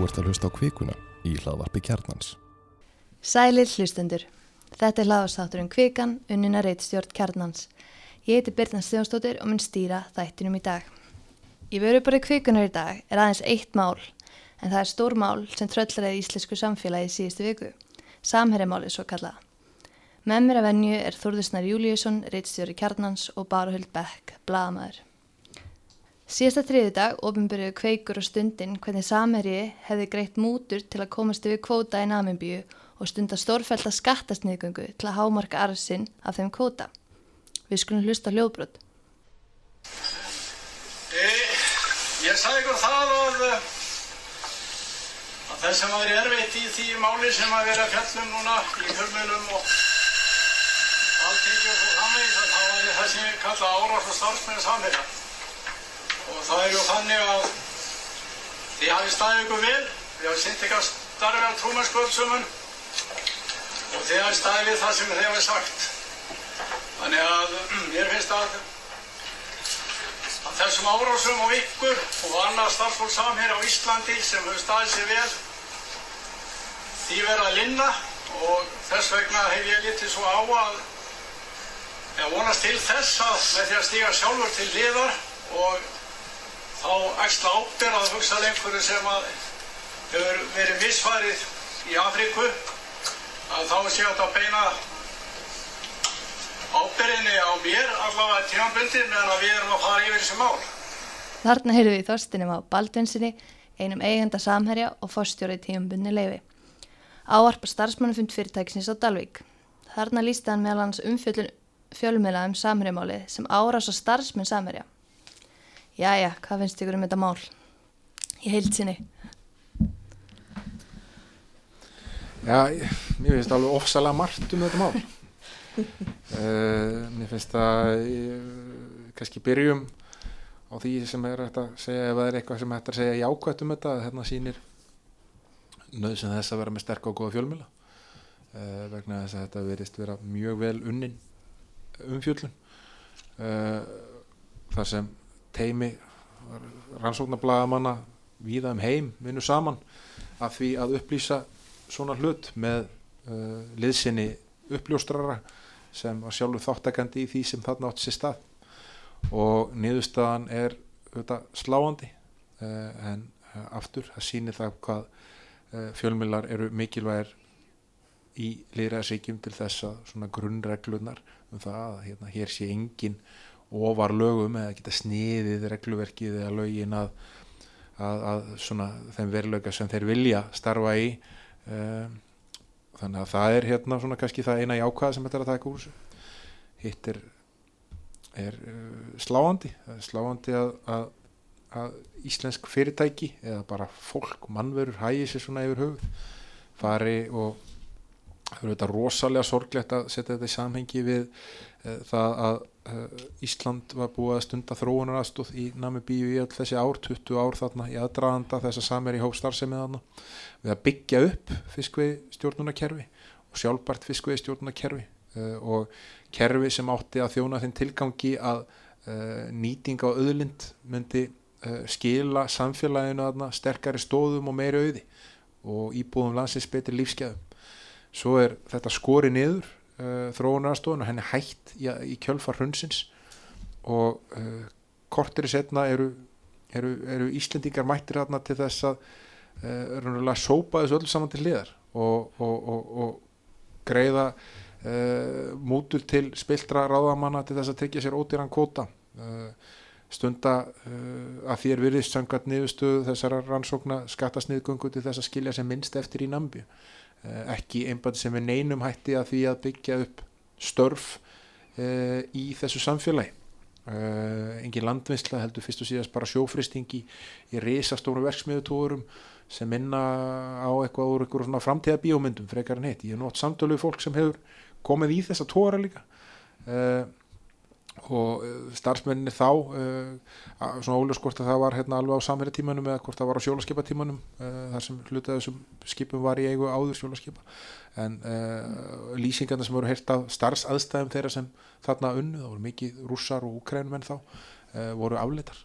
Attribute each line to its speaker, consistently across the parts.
Speaker 1: Þú ert að hlusta á kvikuna í hlaðvarpi kjarnans.
Speaker 2: Sælir hlustendur. Þetta er hlaðvarstátturinn Kvikan, unnina reitstjórn kjarnans. Ég heiti Birna Stjónsdóttir og mun stýra þættinum í dag. Í vöruborði Kvikunar í dag er aðeins eitt mál, en það er stór mál sem tröllaræði íslensku samfélagi síðustu viku. Samherjamálið svo kallaða. Með mér að venju er Þórðusnar Júliusson, reitstjóri kjarnans og Baruhuld Beck, blagamæður. Síðasta þriði dag ofinbyrjuðu kveikur og stundin hvernig Samherji hefði greitt mútur til að komast yfir kvóta í Namibíu og stunda stórfælda skattasniðgöngu til að hámarka arfsinn af þeim kvóta. Við skulum hlusta hljóðbrot.
Speaker 3: E, ég sagði ykkur það að, að það sem var erfitt í því máli sem að vera fjallum núna í fjölmjölum og alltingi og svo framvegis að það var það sem ég kalla árás og starfsmenn samverja. Og það er ju þannig að þið hafið staðið ykkur vel, þið hafið sýnt ykkar starfi á trúmannskvöldsumum og þið hafið staðið við það sem þið hafið sagt. Þannig að mér finnst að, að þessum árásum og ykkur og annað starfsfólk samhér á Íslandi sem hefur staðið sér vel því verða að linna. Og þess vegna hef ég litið svo á að ég vonast til þess að með því að stíga sjálfur til liðar og þá axla ábyrð að hugsa einhverju sem hefur verið misfarið í Afríku að þá sé þetta að beina ábyrðinni á mér allavega tímanbundi meðan við erum að fara yfir þessi mál.
Speaker 2: Þarna heyrðum við í þorstinum á Baldvinsinni, einum eigenda samherja og fórstjóri tímanbunni leifi. Áarpa starfsmannufund fyrirtækisins á Dalvík. Þarna lísti hann meðal hans umfjöldun fjölmjöla um samherjamálið sem árás á starfsmenn samherja. Jæja, hvað finnst ykkur um þetta mál? Í heilsinni.
Speaker 4: Já, mér finnst alveg ofsalega margt um þetta mál. uh, mér finnst að uh, kannski byrjum á því sem er hægt að segja ef það er eitthvað sem hægt að segja jákvæmt um þetta hérna sýnir nöðsinn þess að vera með sterk og góða fjölmjöla uh, vegna þess að þetta verist vera mjög vel unnin umfjöllun þar sem teimi rannsóknarblæðamanna víða um heim vinnu saman af því að upplýsa svona hlut með uh, liðsinni uppljóstrara sem var sjálfur þáttakandi í því sem þarna átt sér stað. Og niðurstaðan er auðvitað sláandi uh, en uh, aftur það sýnir það hvað uh, fjölmjölar eru mikilvægir í liðræðsíkjum til þess að svona grunnreglunar um það að hérna, hér sé engin ofar lögum eða geta sniðið regluverkið eða lögin að, að, að svona þeim veruleika sem þeir vilja starfa í. Um, þannig að það er hérna svona kannski það eina jákvæða sem þetta er að taka úr hitt er, er uh, sláandi. Sláandi að, að, að íslensk fyrirtæki eða bara fólk, mannverur hægi sér svona yfir höfuð fari og það er þetta rosalega sorglegt að setja þetta í samhengi við uh, það að Ísland var búið að stunda þróunaraðstóð í Namibíu í all þessi ár, 20 ár þarna í aðdraðanda þess að samir í hópstarfsemið þarna. Við að byggja upp fiskvei stjórnunarkerfi og sjálfbært fiskvei stjórnunarkerfi uh, og kerfi sem átti að þjóna þinn tilgangi að nýting á öðlind myndi skila samfélaginu þarna sterkari stóðum og meiri auði og íbúðum landsins betri lífskeðum svo er þetta skori niður uh, þróunarstofun og henni hætt í, í kjölfar hundsins og uh, kortir í setna eru, eru, eru Íslendingar mættir þarna til þess að uh, sópa þessu öll saman til liðar og, og, og, og greiða uh, mútur til spiltra ráðamanna til þess að tryggja sér ódýran kvóta. Uh, stunda uh, að þér virðist sangat niðurstöðu þessara rannsókna skattasniðgöngu til þess að skilja sem minnst eftir í nambju Uh, ekki einbæði sem er neinum hætti að því að byggja upp störf uh, í þessu samfélagi. Uh, engin landvinnsla heldur fyrst og síðast bara sjófristingi í risastóru verksmiðutórum sem minna á eitthvað úr eitthvað svona framtíða bíómyndum frekar en hitt, ég er nótt samtölu fólk sem hefur komið í þessa tóra líka og starfsmenninni þá svona óljós hvort að það var hérna alveg á samverja tímanum eða hvort það var á sjólaskipa tímanum þar sem hlutað þessum skipum var í eigu áður sjólaskipa en uh, lýsingarna sem voru heyrt af starfsaðstæðum þeirra sem þarna unnu, það voru mikið rússar og úkrænumenn þá, uh, voru afleitar.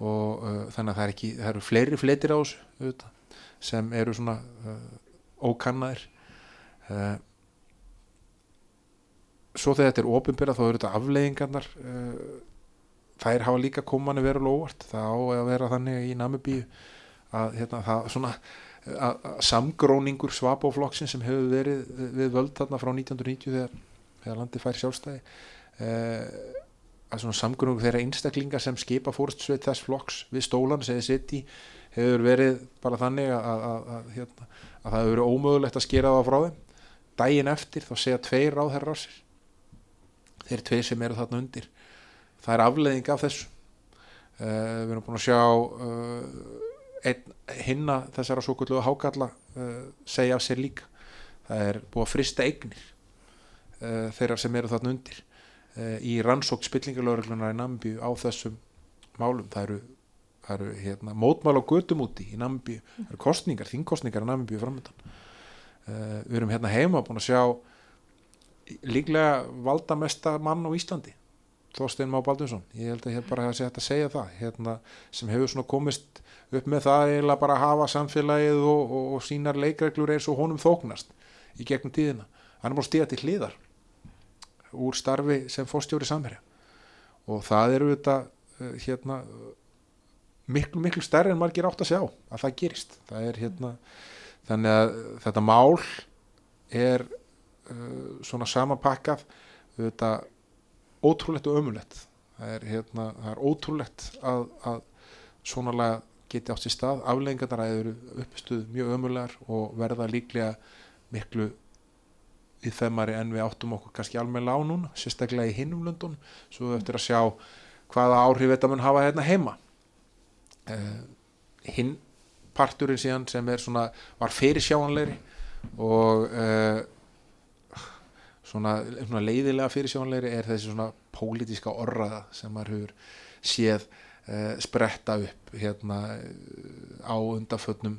Speaker 4: Og uh, þannig að það er ekki það eru fleiri fletir á þessu sem eru svona ókannaðir. Uh, svo þegar þetta er ofinbyrða þá eru þetta afleiðingarnar uh, þær hafa líka komanni verið óvart. Það á að vera þannig í Namibíu að hérna, það svona að, að samgróningur svapóflokksinn sem hefur verið við völd þarna frá 1990 þegar, þegar landi fær sjálfstæði uh, að svona samgróningur þeirra einstaklinga sem skipa fórstsveit þess flokks við stólan segið sitt í hefur verið bara þannig að, að hérna, það hefur verið ómögulegt að skera það frá þeim. Daginn eftir þá segja tveir ráðherrar sér þeir tveir sem eru þarna undir. Það er afleðing af þessu. Uh, við erum búin að sjá uh, hinna þessara svo kvöldu hákalla uh, segja af sér líka. Það er búið að frista eignir þeirra sem eru þarna undir í rannsók spillingalögreglunar í Nambíu á þessum málum. Það eru, það eru hérna, mótmál á gödum úti í Nambíu það eru kostningar, þingkostningar í Nambíu framöndan við erum hérna heima búin að sjá líklega valdamesta mann á Íslandi Þorstein Má Baldursson. Ég held að hér bara að segja, að segja það hérna, sem hefur svona komist upp með það eiginlega bara að hafa samfélagið og, og, og sínar leikreglur eins og honum þóknast í gegnum tíðina. Hann er bara stíða til hliðar úr starfi sem fórstjóri samverja og það eru þetta hérna miklu miklu stærri en margir átt að sjá að það gerist. Það er hérna þannig að þetta mál er svona samapakkað þetta ótrúlegt og ömulegt það er, hérna, það er ótrúlegt að, að svona lega geti átt sér stað. Afleggingarnar að eru uppistuð mjög ömulegar og verða líklega miklu í þemmari en við áttum okkur kannski almenna á núna, sérstaklega í hinnum löndun svo eftir að sjá hvaða áhrif þetta mun hafa hérna heima. Uh, hinn parturinn síðan sem er svona var fyrir sjáanleiri og uh, svona, svona leiðilega fyrir sjónleiri er þessi svona pólitíska orraða sem maður hefur séð uh, spretta upp hérna á undarfötnum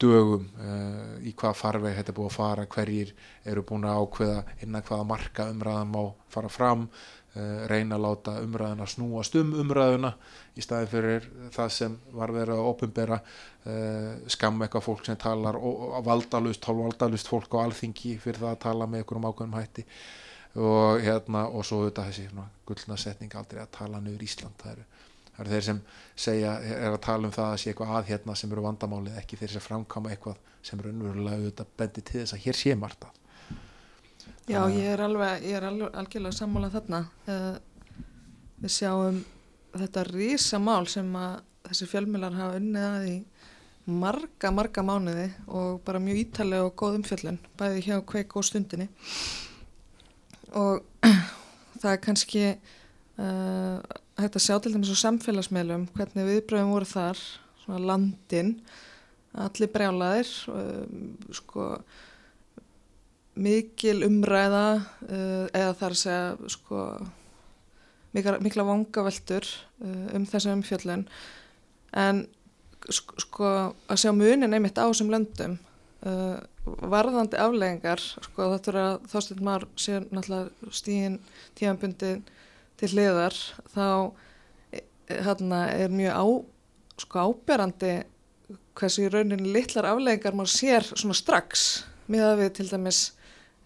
Speaker 4: dögum uh, í hvað farveg þetta búið að fara, hverjir eru búin að ákveða innan hvaða marka umræðan má fara fram reyna að láta umræðuna snúast um umræðuna í staðin fyrir það sem var verið að ofinbera skam eitthvað fólk sem talar valdalust, hálfvaldalust fólk á alþingi fyrir það að tala með einhverjum ákveðum hætti. Og hérna og svo þetta þessi gullna setning aldrei að tala nöður Ísland. Það eru, það eru þeir sem segja er að tala um það að sé eitthvað að hérna sem eru vandamálið ekki þeir sem framkama eitthvað sem eru unnverulega auðvitað bendi til þess að hér sé margt að
Speaker 5: Já, ég er alveg, ég er alveg algjörlega sammálað þarna. Við sjáum þetta rísamál sem að þessi fjölmjölar hafa unnið að í marga, marga mánuði og bara mjög ítalega og góð umfjöllun bæði hjá kveik og stundinni. Og það er kannski uh, hægt að sjá til dæmis á samfélagsmeilum hvernig viðbröðum voru þar svona landin allir brjálaðir um, sko mikil umræða uh, eða þar að segja sko mikla, mikla vangaveltur uh, um þessum umfjöllun. En sko að sjá munin einmitt á þessum löndum uh, varðandi afleggingar sko þetta er að þástund maður sé náttúrulega stíðin tímanbundin til hliðar þá hérna er mjög á, sko áberandi hversu í rauninni litlar afleggingar maður sér svona strax miða við til dæmis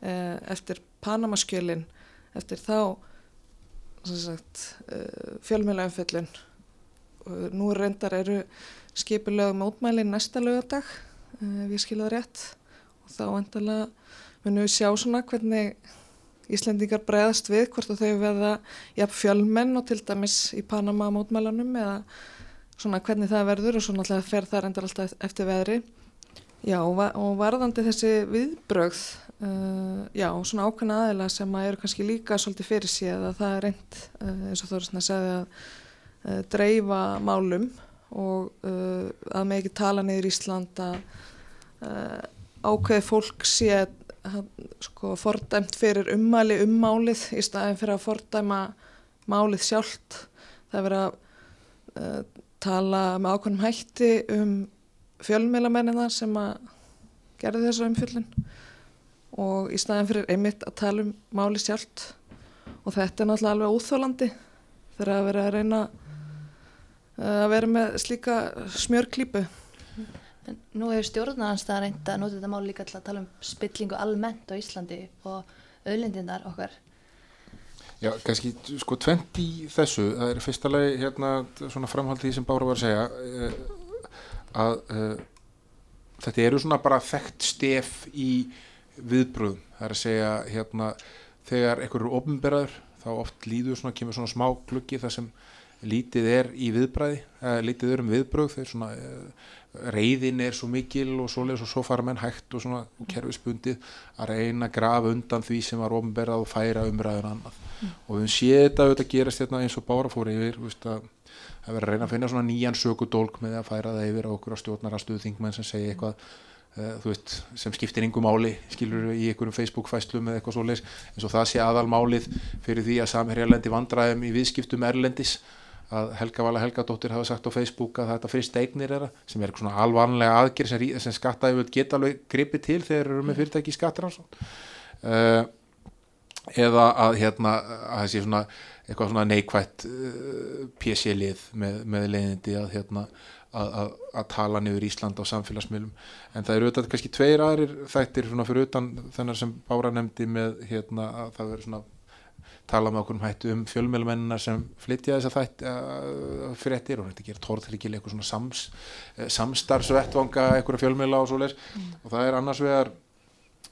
Speaker 5: eftir Panamaskjölin eftir þá sagt, uh, fjölmjöla umföllun nú reyndar eru skipilög mótmæli næsta lögadag ef ég skiljaði rétt. Og þá endala munum við sjá svona hvernig Íslendingar bregðast við hvort þau verða ja, fjölmenn og til dæmis í Panama mótmælanum eða svona hvernig það verður og svo náttúrulega fer það endar alltaf eftir veðri. Já og varðandi þessi viðbrögð uh, já svona ákveðna aðila sem að eru kannski líka svolítið fyrir síðan að það er reynd uh, eins og svona að segja að uh, dreifa málum og uh, að með ekki tala niður Ísland að ákveði fólk sé sko fordæmt fyrir ummæli ummálið í staðin fyrir að fordæma málið sjálft. Það er verið að tala með ákveðnum hætti um fjölmeilamennina sem að gerði þessu umfjöldin og í staðin fyrir einmitt að tala um málið sjálft. Og þetta er náttúrulega alveg óþólandi þegar að vera að reyna að vera með slíka smjörklípu.
Speaker 2: En nú hefur stjórnarnanstæða reynda að nota þetta mál líka til að tala um spillingu almennt á Íslandi og auðlindindar okkar.
Speaker 4: Já, kannski sko tvent í þessu, það er fyrsta lagi hérna svona framhald því sem Bára var að segja uh, að uh, þetta eru svona bara þekkt stef í viðbröðum, það er að segja hérna þegar einhver eru ofnberaður þá oft líður svona, kemur svona smá gluggi þar sem lítið er í viðbræði, uh, lítið er um viðbröð þegar svona reyðin er svo mikil og svoleiðis og svo fara menn hægt og svona kerfisbundið að reyna að grafa undan því sem var ofnberað og færa umræðun annað mm. og við séum þetta auðvitað gerast hérna eins og bára fór yfir veist, að, að vera að reyna að finna svona nýjan sökudólk með að færa það yfir á okkur á stjórnarastuðu þingmenn sem segja eitthvað uh, veist, sem skiptir yngu máli skilur í einhverjum Facebook fæslum eða eitthvað svoleiðis eins og það sé aðalmálið fyrir því að samherjarlendi vandræðum í viðskiptum erlendis að Helga Vala Helgadóttir hafa sagt á Facebook að þetta frist eignir er sem er svona alvanlega aðgerð sem, sem skattaði geta alveg gripið til þegar eru með fyrirtæki í skattransson uh, eða að hérna að sé svona eitthvað svona neikvægt uh, PC-lið með, með leiðindi að hérna að, tala niður Ísland á samfélagsmiðlum. En það eru auðvitað kannski tveir aðrir þættir svona fyrir utan þennar sem Bára nefndi með hérna að það verður svona tala með okkur um hættu um fjölmjölmennina sem flytja þess að þætti uh, fréttir og þetta gerir tórþryggil eitthvað svona sams, uh, samstarfsvettvanga eitthvað fjölmjöla og svo leis mm. og það er annars vegar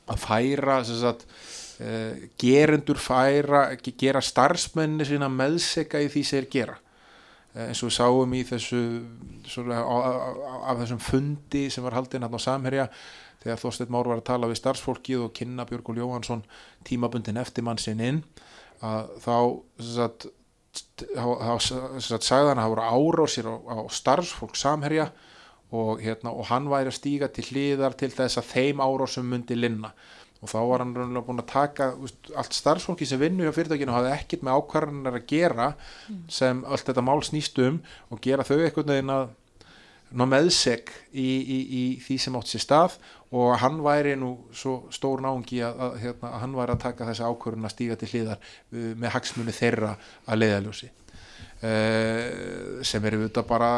Speaker 4: að færa sagt, uh, gerendur færa gera starfsmenni sína meðseka í því sem þeir gera eins og við sáum í þessu svona, á, á, af þessum fundi sem var haldinn hérna á Samherja þegar Þorstein Már var að tala við starfsfólkið og kynna Björgól Jóhansson tímabundin eftir mann sinn inn að þá sagt, sagði hann að það voru árásir á, á starfsfólk samherja og, hérna, og hann væri að stíga til hlýðar til þess að þeim árásum myndi linna og þá var hann raunlega búin að taka úst, allt starfsfólki sem vinnu á fyrirtækinu hafði ekkit með ákvarðanar að gera sem allt þetta mál snýst um og gera þau eitthvað neina meðseg í, í, í því sem átt sér stað. Og hann væri nú svo stór náungi að, að, hérna, að hann væri að taka þessi ákvörðun að stíga til hliðar uh, með hagsmunni þeirra að leiðaljósi uh, sem er við bara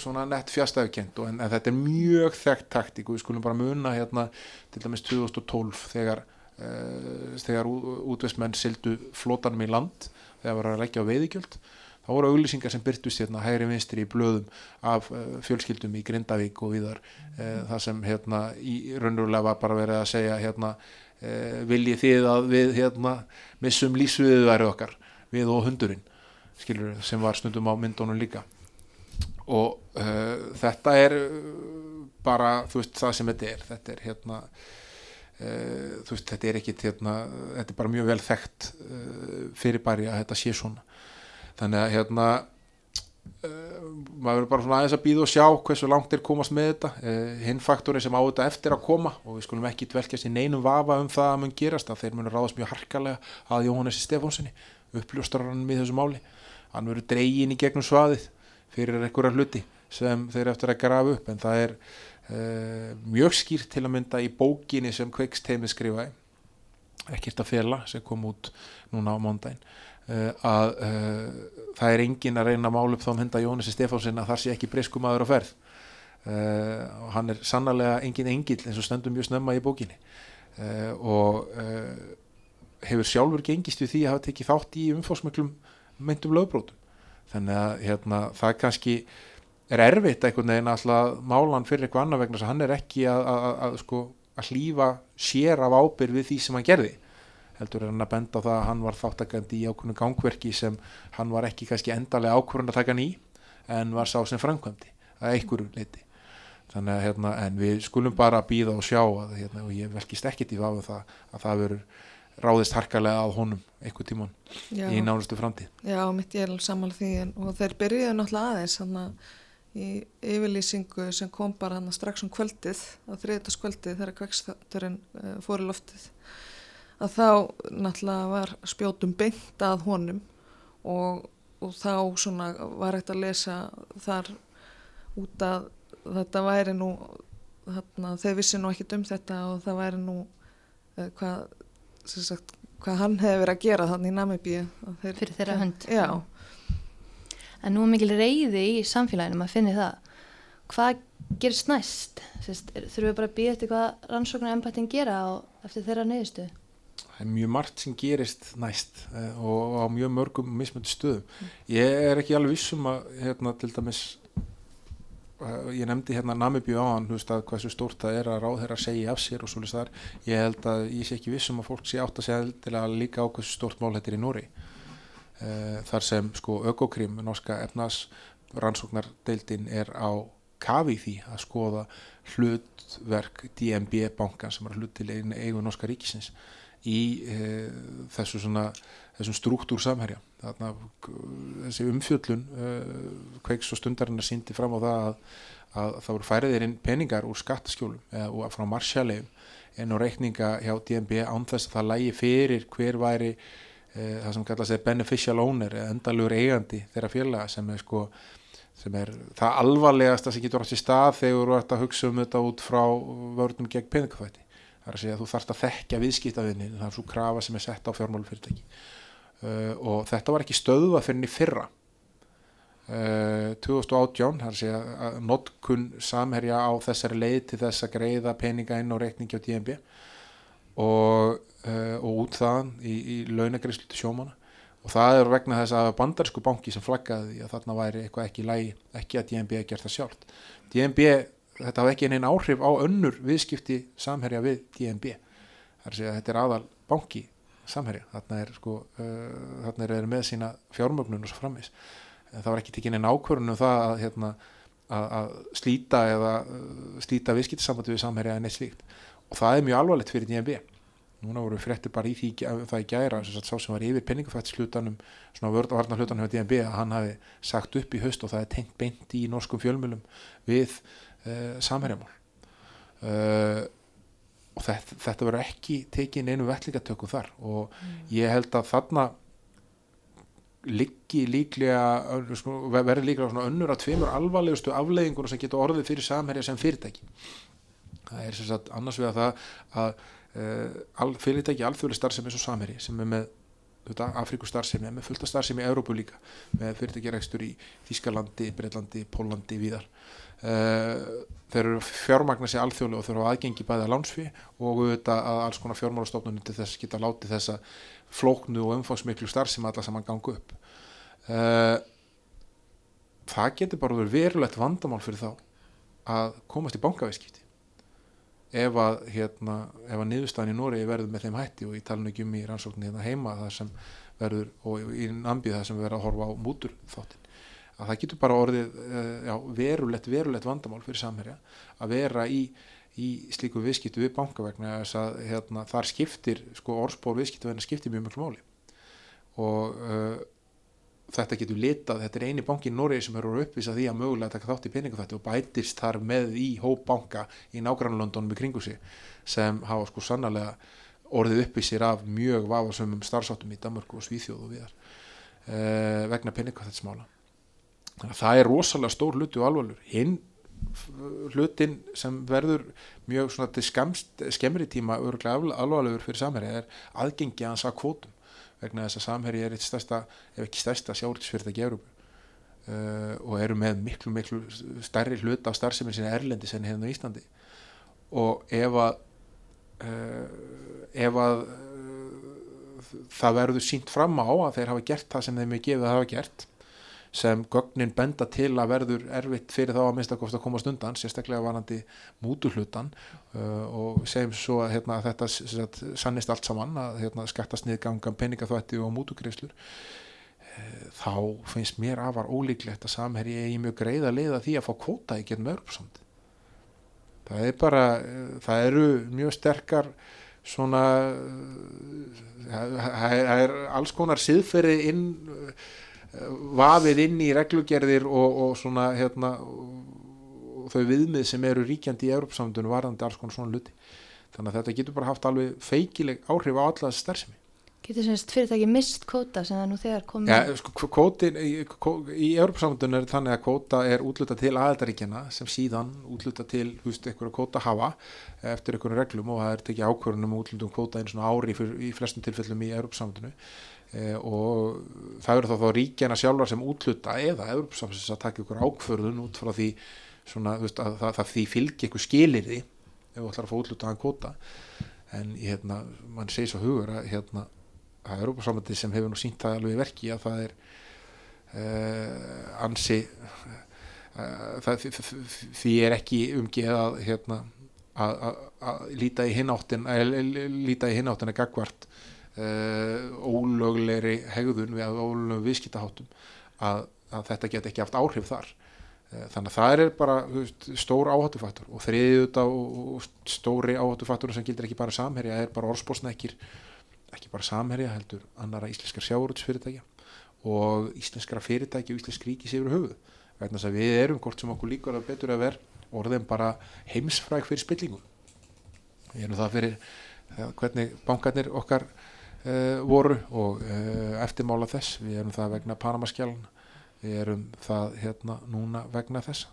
Speaker 4: svona nett fjastafkent en, en þetta er mjög þekkt taktík og við skulum bara muna hérna til dæmis 2012 þegar uh, þegar útvistmenn sildu flótanum í land þegar var að leggja á veiðigjöld. Þá voru auglýsingar sem byrtust hérna hægri vinstri í blöðum af uh, fjölskyldum í Grindavík og viðar uh, það sem hérna í raunverulega var bara verið að segja hérna viljið þið að við hérna missum lísviðið væri okkar við og hundurinn skilur sem var stundum á myndunum líka og þetta er bara þú veist það sem þetta er. Þetta er hérna þú veist þetta er ekkit hérna þetta er bara mjög vel þekkt fyrirbæri að þetta sé svona. Þannig að hérna uh, maður verður bara svona aðeins að býða og sjá hversu langt er komast með þetta. Uh, hinn faktorin sem á þetta eftir að koma og við skulum ekki dvelkjast í neinum vafa um það að mun gerast að þeir munur ráðast mjög harkalega að Jóhannessi Stefánssoni uppljóstarannum í þessu máli. Hann verður dreygin í gegnum svaðið fyrir einhverja hluti sem þeir eftir að grafa upp. En það er uh, mjög skýrt til að mynda í bókinni sem Kveikst heimið skrifaði ekkert að fela sem kom út núna á mándaginn Uh, að uh, það er engin að reyna að mála upp þá mynda Jónasi Stefánsin að það sé ekki briskum aður á ferð. Og hann er sannlega engin engil eins og stöndum mjög snemma í bókinni. Og hefur sjálfur gengist við því að hafa tekið þátt í umfósmöklum myndum lögbrótum þannig að hérna, það kannski er erfitt einhvern veginn að mála hann fyrir eitthvað annað vegna þess að hann er ekki að, að, að, að sko, hlýfa sér af ábyrð við því sem hann gerði. Heldur hann að benda á það að hann var þáttakandi í ákveðinu gangverki sem hann var ekki kannski endarlega ákveðin að taka í en var sá sem framkvæmdi að einhverju leiti þannig að hérna, við skulum bara býða og sjá að, hérna, og ég velkist ekkit í það að það verður ráðist harkalega að honum einhver tíman Já. í nánustu framtíð.
Speaker 5: Já, mitt ég er alveg samanlega því en, og þeir byrjuðu náttúrulega aðeins hann að í yfirlýsingu sem kom bara hann strax um kvöldið á þriðdaskvöldið þegar kvekstátturinn uh, fór í loftið að þá náttúrulega var spjótum beint að honum og, og þá svona var ekkert að lesa þar út að þetta væri nú þarna, þeir vissi nú ekki um þetta og það væri nú uh, hvað, sagt, hvað hann hefði verið að gera þannig í Namibíu
Speaker 2: þeir, fyrir þeirra hönd
Speaker 5: já.
Speaker 2: en nú er mikil reyði í samfélaginu maður finnir það hvað gerist næst? Sest, er, þurfum við bara að býja eftir hvað rannsóknar embættin gera og eftir þeirra neyðistu?
Speaker 4: það er mjög margt sem gerist næst eh, og á mjög mörgum mismöndu stöðum ég er ekki alveg vissum að hérna til dæmis ég nefndi hérna Namibíu á hann veist, hversu stórt það er að ráðherra segja af sér og svolítið þar, ég held að ég sé ekki vissum að fólk sé átt að segja til að líka á hversu stórt mál þetta er í Nóri þar sem sko Ökokrim, norska efnas rannsóknardeildin er á kafi því að skoða hlutverk DNB bankan sem er hlut til eigu norska ríkisins í e, þessu svona þessum struktúr samherja. Þarna þessi umfjöllun e, kveiks og stundarinn að síndi fram á það að, að það voru færiðir inn peningar úr skattaskjólum eða frá marsjalegum en á reikninga hjá DNB án þess að það lægi fyrir hver væri e, það sem kallast beneficial owner eða endalur eigandi þeirra félaga sem er sko sem er það alvarlegasta sem getur átt í stað þegar þú ert að hugsa um þetta út frá vörnum gegn peningafætti það er að segja að þú þarfst að þekka viðskiptavinni það er svo krafa sem er sett á fjármálufyrirtæki uh, og þetta var ekki stöðuða fyrir henni fyrra. Uh, 2018 það er að notkun samherja á þessari leið til þess að greiða peninga inn á reikningi á DNB og, uh, og út þaðan í, í launagreyslu til sjómana og það er vegna þess að bandarsku banki sem flaggaði að þarna væri eitthvað ekki lægi ekki að DNB gert það sjálft. DNB þetta hafa ekki einin áhrif á önnur viðskipti samherja við DNB að segja að þetta er aðal banki samherja, þarna er sko uh, þarna er með sína fjármögnun og svo framis, en það var ekki tekinn einn ákvörðun um það að, hérna, að, að slíta eða uh, slíta viðskiptisambandi við samherja en eitt slíkt. Og það er mjög alvarlegt fyrir DNB núna voru fréttir bara í því það í gæra, sá sem var yfir penningafættislutanum svona vörðvarnar hlutanum hjá DNB að hann hafi sagt upp í höst og það er tengt beint í norskum fjölmjölum við uh, samherjamál. Uh, og þetta, þetta verður ekki tekið einu vellingatöku þar. Og mm. ég held að þarna liggi líklega verður líklega svona önnur að tveimur alvarlegustu afleggingur sem getur orðið fyrir samherja sem fyrirtæki. Það er sem sagt annars við að það að uh, fyrirtæki alþjóðli starfsemi eins og samherji sem er með Afríku starfsemi, með fullta starfsemi í Európu líka, með fyrirtækjarækstur í Þískalandi, Breitlandi, Pólandi, Víðar þeir eru fjármagna sér alþjóðlega og þeir eru aðgengi bæðið að lánsfi og auðvitað að alls konar fjármálastofnunum til þess geta látið þessa flóknu og umfangsmiklu starf sem alla saman gangu upp. Uh, það getur bara verið verulegt vandamál fyrir þá að komast í bankavískipti ef að hérna, að niðurstæðin í Nóri verður með þeim hætti og ég tala nú ekki um í rannsóknin hérna heima það sem verður og í nambið það sem verður að horfa á mútur þáttin að það getur bara orðið eh, já, verulegt, verulegt vandamál fyrir samherja að vera í, í slíku viðskiptu við banka vegna þess að hérna, þar skiptir, sko orðspór viðskiptu vegna skiptir mjög mjög máli. Og uh, þetta getur litað, þetta er eini banki í Noregi sem eru uppvisa því að mögulega taka þátt í peningafætti og bætist þar með í hópbanka í nágrannlöndunum í kringu sig sem hafa sko sannlega orðið uppvísir af mjög vafasömmum starfsáttum í Danmarku og Svíþjóð og viðar uh, vegna peningafættismála það er rosalega stór hluti og alvarlur hinn hlutin sem verður mjög svona til skemst, skemmri tíma öruglega alvarlegur fyrir samherja er aðgengi að hans að kvótum vegna þess að samherja er eitt stærsta ef ekki stærsta í Európu uh, og eru með miklu miklu stærri hlut af starfseminn sinni erlendi sem hérna í Íslandi. Og ef að uh, ef að uh, það verður sínt fram á að þeir hafa gert það sem þeim er gefið að hafa gert sem gögnin benda til að verður erfitt fyrir þá að minnstakost að komast undan sérstaklega varandi mútuhlutan uh, og segjum svo að hérna, þetta sagt, sannist allt saman að hérna, skattast niðgangan peningaþvætti og mútugreislur uh, þá finnst mér afar ólíklegt að samherji eigi mjög greið að leiða því að fá kvóta í getnum örpsamt það er bara uh, það eru mjög sterkar svona uh, það er alls konar siðferði inn vafið inn í reglugerðir og, og svona hérna og þau viðmið sem eru ríkjandi í Európsamdunum varðandi alls konar svona luti þannig að þetta getur bara haft alveg feikileg áhrif á alla þessi starfsemi.
Speaker 2: Getur semst fyrirtæki mist kvóta sem það nú þegar komið?
Speaker 4: Ja, sko, kvótin, í, í Európsamdunum er þannig að kvóta er útluta til aðaldaríkjana sem síðan útluta til, þú veist, einhverja kvóta hafa eftir einhverju reglum og það er tekið ákvörðunum útlutum kvóta einu svona ári í flestum tilfellum í Európsamdunum og það eru þá þá ríkjana sjálfar sem útluta eða Európsamsins að taka ykkur ákförðun út frá því svona, veist, að það, það því fylgi eitthvað skilir því ef þú ætlar að fá útlutaðan kvota en hérna, mann segir svo hugur að hérna, að Európa-samandi sem hefur nú sínt það alveg í verki að það er uh, ansi uh, það, því er ekki umgeð að hérna að, líta í hináttin að líta í hináttin að gagvart ólöglegri hegðun við ólöglegum viðskiptaháttum að, að þetta get ekki haft áhrif þar. Uh, þannig að það er bara veist, stór áhættufaktor. Og þriðið og stóri áhættufaktor sem gildir ekki bara samherja er bara orðspósnekkir ekki bara samherja heldur annara íslenskar sjáurútsfyrirtækja og íslenskara fyrirtæki og íslensk ríkis yfir höfuð. Vegna þess að við erum hvort sem okkur líkur að betur að vera orðin bara heimsfræk fyrir spillingum við erum það fyrir uh, hvernig bankarnir okkar voru og uh, eftirmála þess. Við erum það vegna Panamaskjálun við erum það hérna núna vegna þessa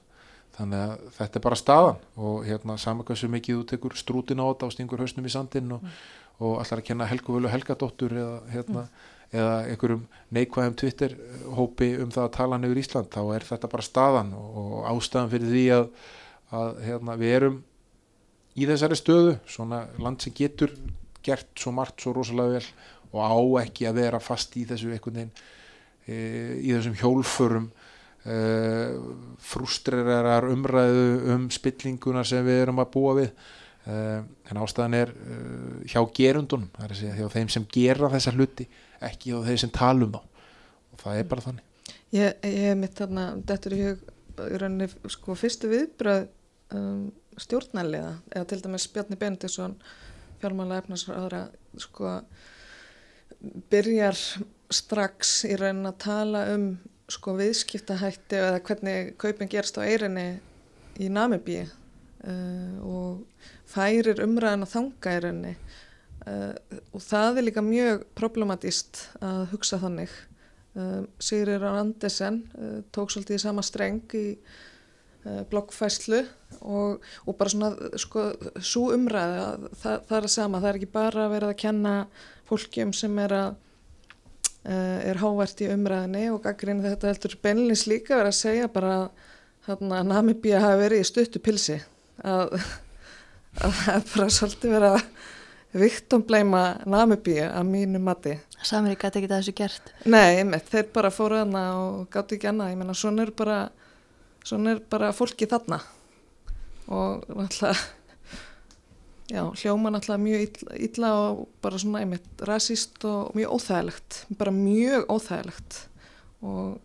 Speaker 4: þannig að þetta er bara staðan og hérna saman hversu mikið þú tekur strútin á þetta og stingur hausnum í sandin og mm. og allar að kenna Helgu Völu Helgadóttur eða, hérna, mm. eða einhverjum neikvæðum Twitter hópi um það að tala nefnir Ísland þá er þetta bara staðan og, og ástæðan fyrir því að, að hérna, við erum í þessari stöðu svona land sem getur gert svo margt svo rosalega vel og á ekki að vera fast í þessu einhvern veginn e, í þessum hjólfurum e, frústrerar umræðu um spillinguna sem við erum að búa við. Uh, en ástæðan er uh, hjá gerundunum, það er að segja hjá þeim sem gera þessa hluti, ekki hjá þeim sem tala um þá. Og það er bara þannig.
Speaker 5: Ég, hef mitt þarna þetta er í hug, í rauninni sko fyrstu viðbröð um, stjórnæliða, eða til dæmis Bjarni Bendisson fjármála efnarsraðra sko byrjar strax í rauninni að tala um sko viðskiptahætti eða hvernig kaupin gerst á eirinni í Namibíi uh, og færir umræðan að þanga rauninni. Uh, og það er líka mjög problematíst að hugsa þannig. Uh, Sigrir Andersen uh, tók svolítið í sama streng í bloggfæslu og, og bara svona sko, svo umræða það, það er að sama, það er ekki bara að vera að kenna fólkjum sem er að er hávært í umræðinni og gaggrinn þetta heldur beinleins líka verið að segja bara að Namibíu hafi verið í stuttu pilsi að að það er bara svolítið verið að viktumbleima Namibíu að mínu mati.
Speaker 2: Samir gæti ekki þessu gert?
Speaker 5: Nei, einmitt, þeir bara fóru þarna og gátti ekki annað, ég menna svona er bara svona er bara fólki þarna. Og náttúrulega já, hljóma náttúrulega mjög illa, illa og bara svona einmitt rasíst og mjög óþægilegt bara mjög óþægilegt. Og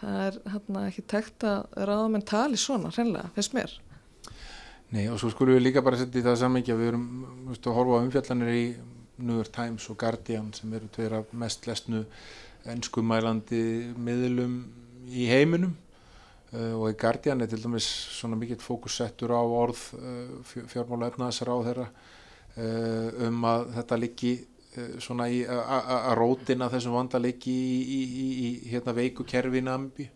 Speaker 5: það er hérna ekki tekt að ráða menn tali svona, hreinlega, finnst mér.
Speaker 4: Nei og svo skulum við líka bara setja í það sammyggja við erum veist, að horfa á umfjallanir í New York Times og Guardian sem eru tveira mest lesnu ennskumælandi miðlum í heiminum og í Guardian er til dæmis svona mikill fókussettur á orð uh, fjármála efnaðsar á þeirra uh, um að þetta liggi svona í að rótina þessum vanda liggi í, í, í, í hérna veiku kerfi nambi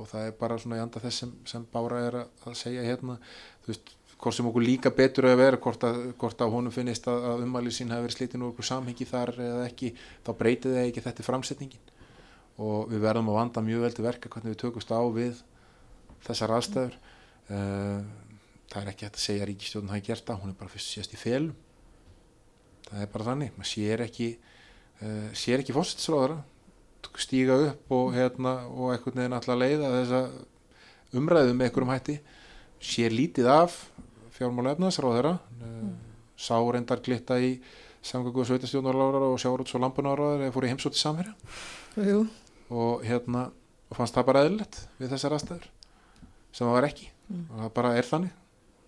Speaker 4: og það er bara svona í anda þess sem, sem Bára er að segja hérna. Þú veist, hvort sem okkur líka betur að vera, hvort að, hvort að honum finnist að, að umælið sín hafi verið slítið úr okkur samhengi þar eða ekki, þá breytið það ekki þetta framsetningin. Og við verðum að vanda mjög vel til verka hvernig við tökumst á við þessar aðstæður. Uh, það er ekki hægt að segja að ríkistjóðun hafi gert það, hún er bara fyrst sést í felum. Það er bara þannig, maður sér ekki uh, sér ekki fósitsráðara stíga upp og hérna og eitthvað neðin alltaf leiða þessa umræðu með einhverjum hætti. Sér lítið af fjármála efnaðsráðara mm. sá reyndar glitta í samgöngu og sveitastjónarlárar og sjáurúts og lampunárar eða fór í heimsóti samverja og hérna og fannst það bara eðlilegt við þessar aðstæður sem það var ekki mm. og það bara er þannig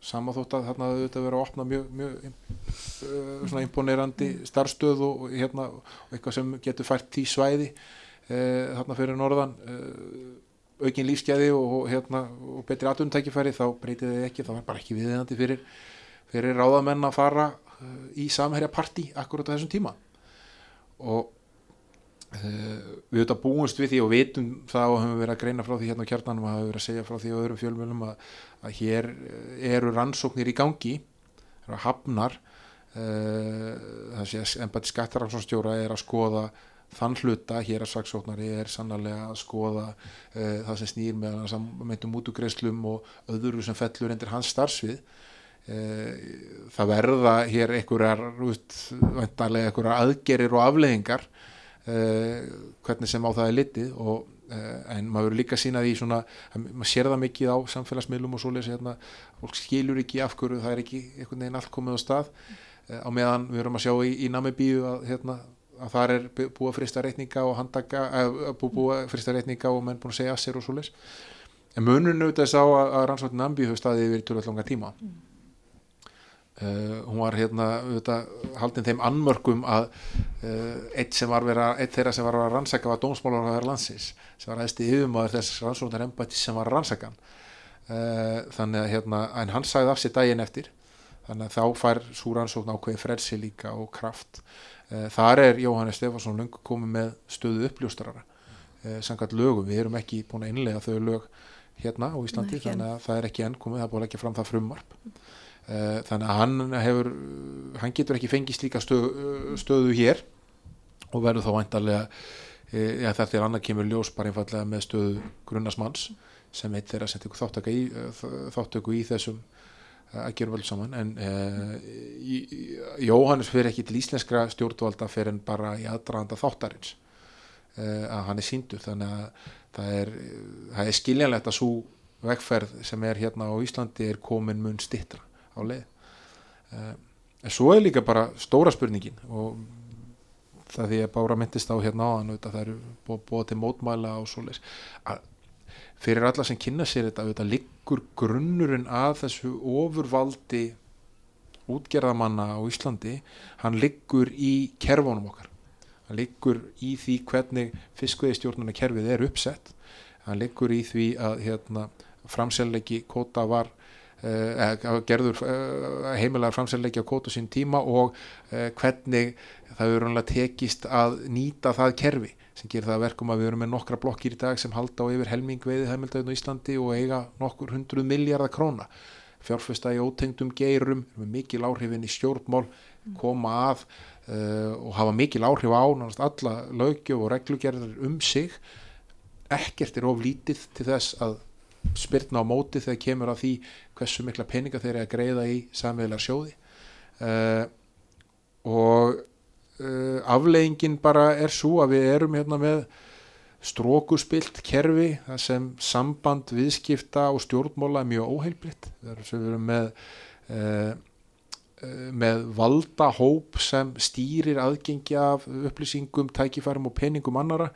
Speaker 4: sama þótt að þarna auðvitað verið að opna mjög, mjög uh, svona imponerandi starfstöð og, hérna, og eitthvað sem getur fært tí svæði uh, þarna fyrir norðan uh, aukin lífsgæði og, hérna, og betri atvinnutækifæri þá breytið þið ekki, þá er bara ekki viðeigandi fyrir, fyrir ráðamenn að fara í samherja parti akkurat á þessum tíma og við auðvitað búumst við því og vitum það og höfum verið að greina frá því hérna á kjarnanum og höfum verið að segja frá því á öðrum fjölmjölum að, að hér uh, eru rannsóknir í gangi það eru hafnar. Það sé að ennbætti skattarámsstjóra er að skoða þann hluta hér að saksóknari er sannarlega að skoða uh, það sem snýr með hans að meintum útugreislum og öðru sem fellur endur hans starfsvið. Uh, það verða hér einhverjar vantarlega einhverjar aðgerir og afleðingar uh, hvernig sem á það er litið og en maður verður líka sínað í svona maður sér það mikið á samfélagsmiðlum og svoleiðis hérna, fólk skilur ekki af hverju það er ekki einhvern veginn allt komið á stað. Á meðan við erum að sjá í, í Namibíu að hérna að það er búið að frista reikninga og handaka, búið að frista reikninga og menn búin að segja að sér og svo leys en munurinn auðvitað sá að, að rannsóttin Nambi höfð staðið yfir tjóðlega langa tíma. Mm. Uh, hún var hérna auðvitað haldin þeim anmörkum að uh, eitt sem var vera eitt þeirra sem var að rannsaka var dómsmálar á þeirra landsins sem var aðeins í yfirmaður þess rannsóttin embætti sem var rannsakan uh, þannig að hérna en hann sagði af sér daginn eftir þannig að þá fær súrannsókn ákveði frelsi líka og kraft. Eh, þar er Jóhannes Stefansson lungu komið með stöðu uppljóstarara eh, sangat lögum, við erum ekki búin að innlega þau lög hérna á Íslandi Nei, þannig að það er ekki enn komið, það er búin ekki fram það frumvarp. Eh, þannig að hann hefur hann getur ekki fengið slíka stöðu, stöðu hér og verður þá væntarlega ja, þetta er annað kemur ljós bara einfallega með stöðu grunnasmanns sem eitt þeirra sem tekur þáttöku í, þáttöku í þessum að gera vel saman. En uh, Jóhannes fyrir ekki til íslenskra stjórnvalda fyrir en bara í aðdraðanda þáttarins uh, að hann er síndur þannig að það er, það er skiljanlegt að svo vegferð sem er hérna á Íslandi er komin mun stittra á leið. Uh, en svo er líka bara stóra spurningin og það því að Bára myndist á hérna á hann það eru búið til mótmæla og svo leiðis fyrir alla sem kynna sér þetta, þetta liggur grunnurinn að þessu ofurvaldi útgerðamanna á Íslandi hann liggur í kerfunum okkar. Hann liggur í því hvernig fiskveðistjórnuna kerfið er uppsett. Hann liggur í því að hérna, framsellegi kóta var eh, gerður eh, heimilar framsellegi á kóta sín tíma og eh, hvernig það eru tekist að nýta það kerfi sem gerir það verkum að við erum með nokkra blokkir í dag sem halda á yfir helming veiði heimildauðin á Íslandi og eiga nokkur hundruð miljardar króna. Fjárfesta í ótengdum geirum mikil áhrifin í stjórnmál koma að uh, og hafa mikil áhrif á alla lögjöf og reglugerðar um sig. Ekkert er of lítið til þess að spyrna á móti þegar kemur að því hversu mikla peninga þeir eru að greiða í samvegilar sjóði. Uh, og uh, afleggingin bara er svo að við erum hérna með strókuspilt kerfi sem samband viðskipta og stjórnmóla er mjög óheilbritt við erum með uh, með valda hóp sem stýrir aðgengi af upplýsingum, tækifærum og peningum annara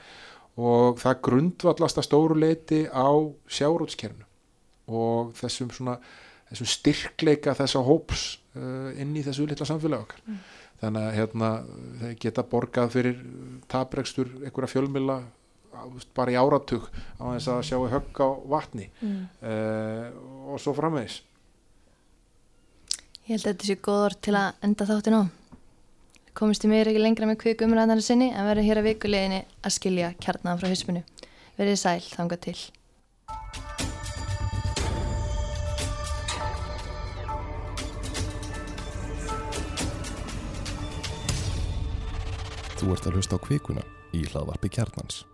Speaker 4: og það grundvallast að stóru leiti á sjárótskernu og þessum, svona, þessum styrkleika þessa hóps uh, inn í þessu litla samfélag okkar. Mm. Þannig að hérna, þeir geta borgað fyrir taprekstur einhverja fjölmila bara í áratug á þess að sjáu högg á vatni. Mm. uh, og svo framvegs
Speaker 2: Ég held að þetta sé góð orð til að enda þáttin á komist í meira ekki lengra með kvik umræðanar sinni en verður hér að vikuleginni að skilja kjarnaðan frá hyspunu verið sæl þanga til
Speaker 1: Þú ert að hlusta á kvikuna í hlaðvarpi kjarnans.